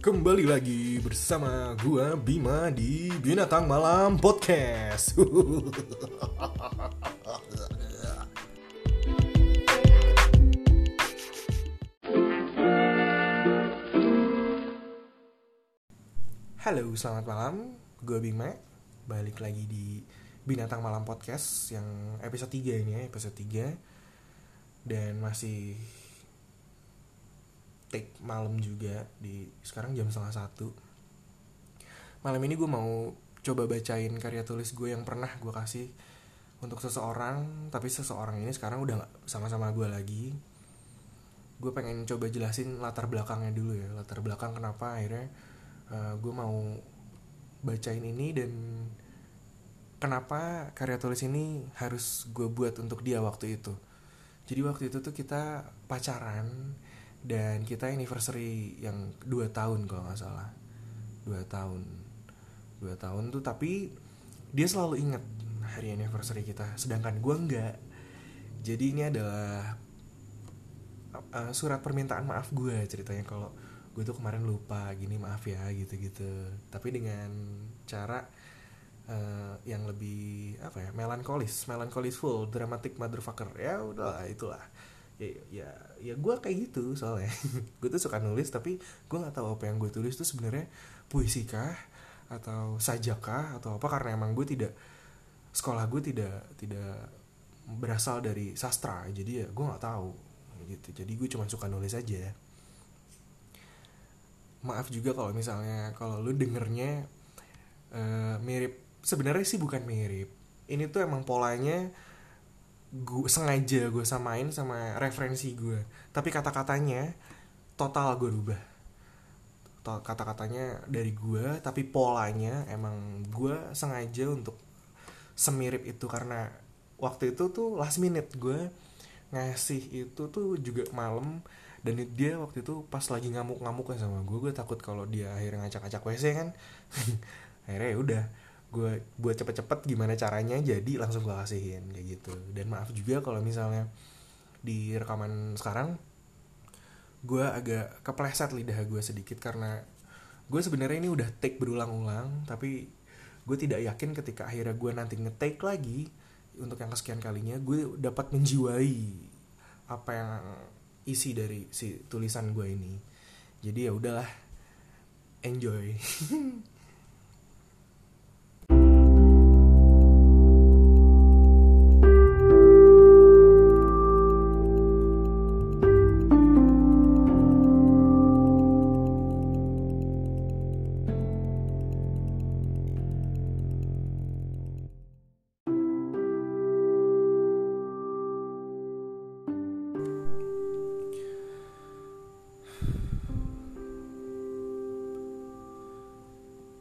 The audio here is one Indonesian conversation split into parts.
Kembali lagi bersama gua Bima di Binatang Malam Podcast. Halo, selamat malam. Gue Bima. Balik lagi di Binatang Malam Podcast yang episode 3 ini ya, episode 3. Dan masih take malam juga di sekarang jam setengah satu. Malam ini gue mau coba bacain karya tulis gue yang pernah gue kasih untuk seseorang tapi seseorang ini sekarang udah gak sama-sama gue lagi. Gue pengen coba jelasin latar belakangnya dulu ya latar belakang kenapa akhirnya uh, gue mau bacain ini dan kenapa karya tulis ini harus gue buat untuk dia waktu itu. Jadi waktu itu tuh kita pacaran dan kita anniversary yang dua tahun kalau nggak salah. Dua tahun. Dua tahun tuh tapi dia selalu inget hari anniversary kita. Sedangkan gue enggak jadi ini adalah uh, surat permintaan maaf gue ceritanya. Kalau gue tuh kemarin lupa gini maaf ya gitu gitu tapi dengan cara uh, yang lebih apa ya melankolis. Melankolis full dramatic motherfucker. Ya udahlah itulah ya ya ya gue kayak gitu soalnya. Gue tuh suka nulis tapi gue nggak tahu apa yang gue tulis tuh sebenarnya puisi kah atau sajakah atau apa. Karena emang gue tidak sekolah gue tidak tidak berasal dari sastra. Jadi ya gue nggak tahu gitu. Jadi gue cuma suka nulis aja. Maaf juga kalau misalnya kalau lu dengernya uh, mirip. Sebenarnya sih bukan mirip. Ini tuh emang polanya gue sengaja gue samain sama referensi gue tapi kata-katanya total gue rubah. Kata-katanya dari gue tapi polanya emang gue sengaja untuk semirip itu karena waktu itu tuh last minute gue ngasih itu tuh juga malam dan dia waktu itu pas lagi ngamuk-ngamuk sama gue gue takut kalau dia akhirnya ngacak-ngacak wc kan. Akhirnya ya udah gue buat cepet-cepet gimana caranya jadi langsung gue kasihin kayak gitu. Dan maaf juga kalau misalnya di rekaman sekarang gue agak kepleset lidah gue sedikit karena gue sebenarnya ini udah take berulang-ulang tapi gue tidak yakin ketika akhirnya gue nanti ngetake lagi untuk yang kesekian kalinya gue dapat menjiwai apa yang isi dari si tulisan gue ini. Jadi ya udahlah enjoy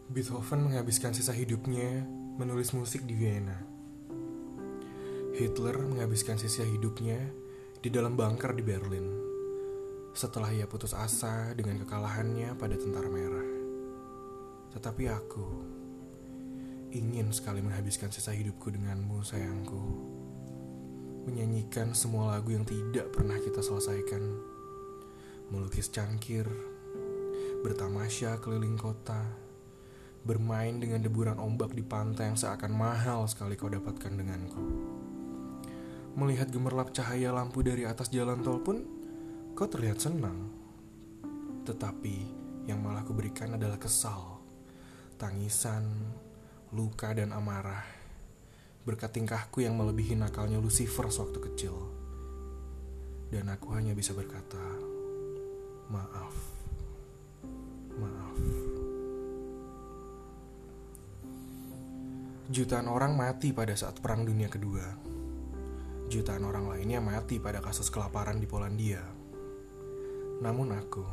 Beethoven menghabiskan sisa hidupnya menulis musik di Vienna. Hitler menghabiskan sisa hidupnya di dalam bunker di Berlin. Setelah ia putus asa dengan kekalahannya pada Tentara Merah. Tetapi aku ingin sekali menghabiskan sisa hidupku denganmu, sayangku. Menyanyikan semua lagu yang tidak pernah kita selesaikan. Melukis cangkir, bertamasya keliling kota, bermain dengan deburan ombak di pantai yang seakan mahal sekali kau dapatkan denganku. Melihat gemerlap cahaya lampu dari atas jalan tol pun, kau terlihat senang. Tetapi yang malah kuberikan adalah kesal, tangisan, luka dan amarah. Berkat tingkahku yang melebihi nakalnya Lucifer sewaktu kecil. Dan aku hanya bisa berkata, maaf, maaf. Jutaan orang mati pada saat Perang Dunia Kedua. Jutaan orang lainnya mati pada kasus kelaparan di Polandia. Namun aku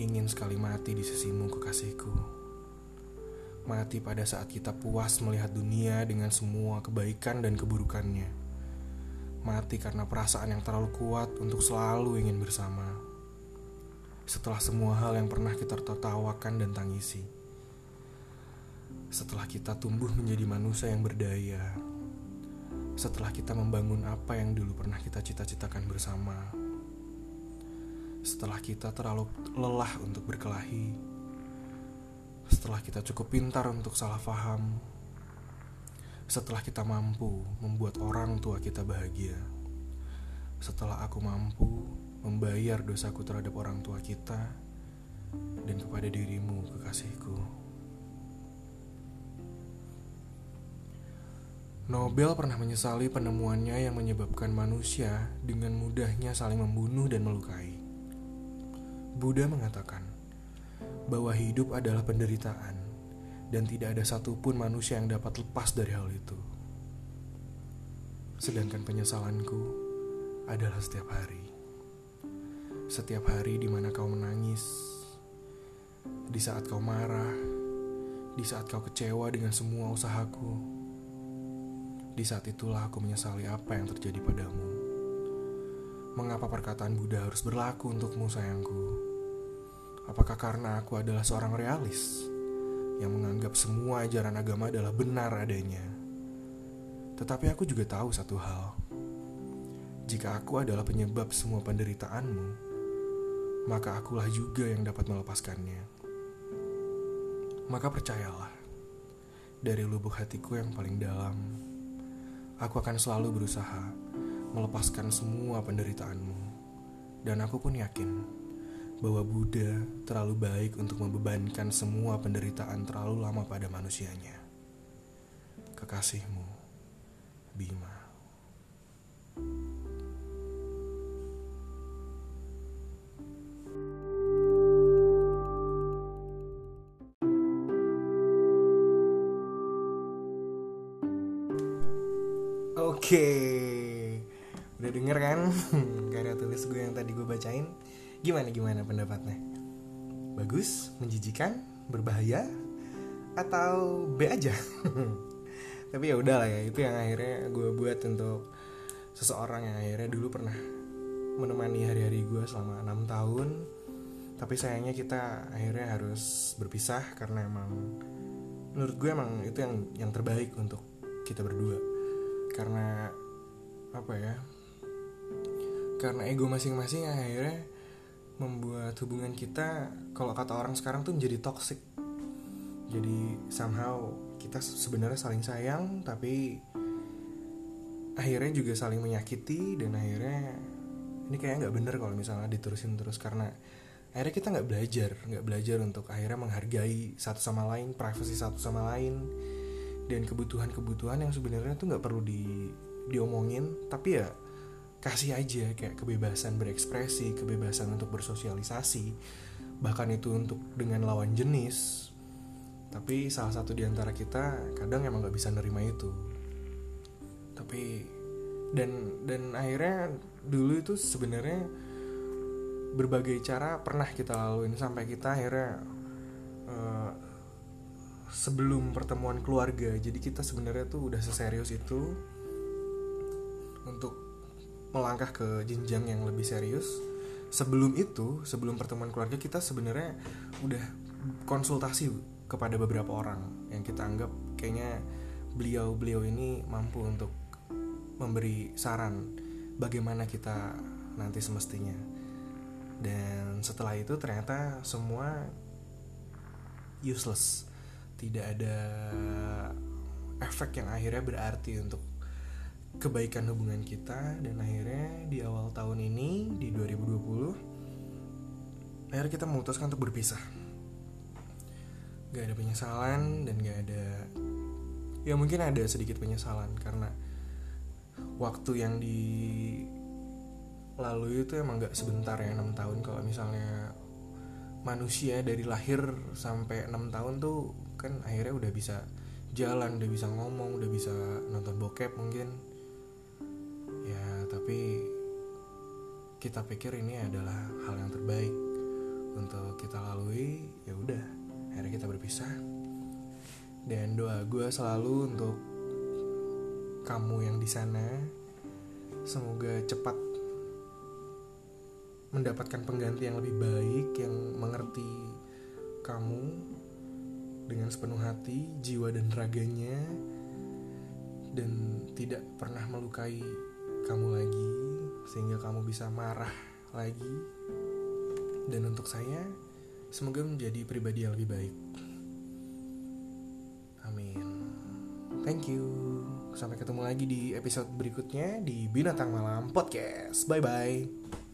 ingin sekali mati di sisimu kekasihku. Mati pada saat kita puas melihat dunia dengan semua kebaikan dan keburukannya. Mati karena perasaan yang terlalu kuat untuk selalu ingin bersama. Setelah semua hal yang pernah kita tertawakan dan tangisi setelah kita tumbuh menjadi manusia yang berdaya, setelah kita membangun apa yang dulu pernah kita cita-citakan bersama, setelah kita terlalu lelah untuk berkelahi, setelah kita cukup pintar untuk salah paham, setelah kita mampu membuat orang tua kita bahagia, setelah aku mampu membayar dosaku terhadap orang tua kita dan kepada dirimu, kekasihku. Nobel pernah menyesali penemuannya yang menyebabkan manusia dengan mudahnya saling membunuh dan melukai. Buddha mengatakan bahwa hidup adalah penderitaan dan tidak ada satupun manusia yang dapat lepas dari hal itu. Sedangkan penyesalanku adalah setiap hari. Setiap hari di mana kau menangis, di saat kau marah, di saat kau kecewa dengan semua usahaku, di saat itulah aku menyesali apa yang terjadi padamu. Mengapa perkataan Buddha harus berlaku untukmu, sayangku? Apakah karena aku adalah seorang realis yang menganggap semua ajaran agama adalah benar adanya? Tetapi aku juga tahu satu hal. Jika aku adalah penyebab semua penderitaanmu, maka akulah juga yang dapat melepaskannya. Maka percayalah, dari lubuk hatiku yang paling dalam, Aku akan selalu berusaha melepaskan semua penderitaanmu. Dan aku pun yakin bahwa Buddha terlalu baik untuk membebankan semua penderitaan terlalu lama pada manusianya. Kekasihmu, Bima. Oke, udah denger kan karya tulis gue yang tadi gue bacain? Gimana gimana pendapatnya? Bagus, menjijikan, berbahaya, atau B aja? Tapi ya udah lah ya, itu yang akhirnya gue buat untuk seseorang yang akhirnya dulu pernah menemani hari-hari gue selama enam tahun. Tapi sayangnya kita akhirnya harus berpisah karena emang menurut gue emang itu yang yang terbaik untuk kita berdua karena apa ya karena ego masing-masing akhirnya membuat hubungan kita kalau kata orang sekarang tuh menjadi toxic. Jadi somehow kita sebenarnya saling sayang tapi akhirnya juga saling menyakiti dan akhirnya ini kayak nggak bener kalau misalnya diterusin terus karena akhirnya kita nggak belajar nggak belajar untuk akhirnya menghargai satu sama lain privasi satu sama lain dan kebutuhan-kebutuhan yang sebenarnya tuh nggak perlu di diomongin tapi ya kasih aja kayak kebebasan berekspresi kebebasan untuk bersosialisasi bahkan itu untuk dengan lawan jenis. Tapi salah satu di antara kita kadang emang nggak bisa nerima itu. Tapi dan dan akhirnya dulu itu sebenarnya berbagai cara pernah kita laluin sampai kita akhirnya uh, sebelum pertemuan keluarga. Jadi kita sebenarnya tuh udah seserius itu untuk melangkah ke jenjang yang lebih serius. Sebelum itu sebelum pertemuan keluarga kita sebenarnya udah konsultasi kepada beberapa orang yang kita anggap kayaknya beliau beliau ini mampu untuk memberi saran bagaimana kita nanti semestinya. Dan setelah itu ternyata semua useless tidak ada efek yang akhirnya berarti untuk kebaikan hubungan kita. Dan akhirnya di awal tahun ini di 2020 akhirnya kita memutuskan untuk berpisah. Gak ada penyesalan dan gak ada ya mungkin ada sedikit penyesalan karena waktu yang di lalu itu emang gak sebentar ya 6 tahun. Kalau misalnya manusia dari lahir sampai 6 tahun tuh kan akhirnya udah bisa jalan udah bisa ngomong udah bisa nonton bokep mungkin. Ya tapi kita pikir ini adalah hal yang terbaik untuk kita lalui. Ya udah akhirnya kita berpisah. Dan doa gue selalu untuk kamu yang di sana. Semoga cepat mendapatkan pengganti yang lebih baik yang mengerti kamu dengan sepenuh hati, jiwa dan raganya dan tidak pernah melukai kamu lagi sehingga kamu bisa marah lagi. Dan untuk saya semoga menjadi pribadi yang lebih baik. Amin. Thank you. Sampai ketemu lagi di episode berikutnya di binatang malam podcast. Bye bye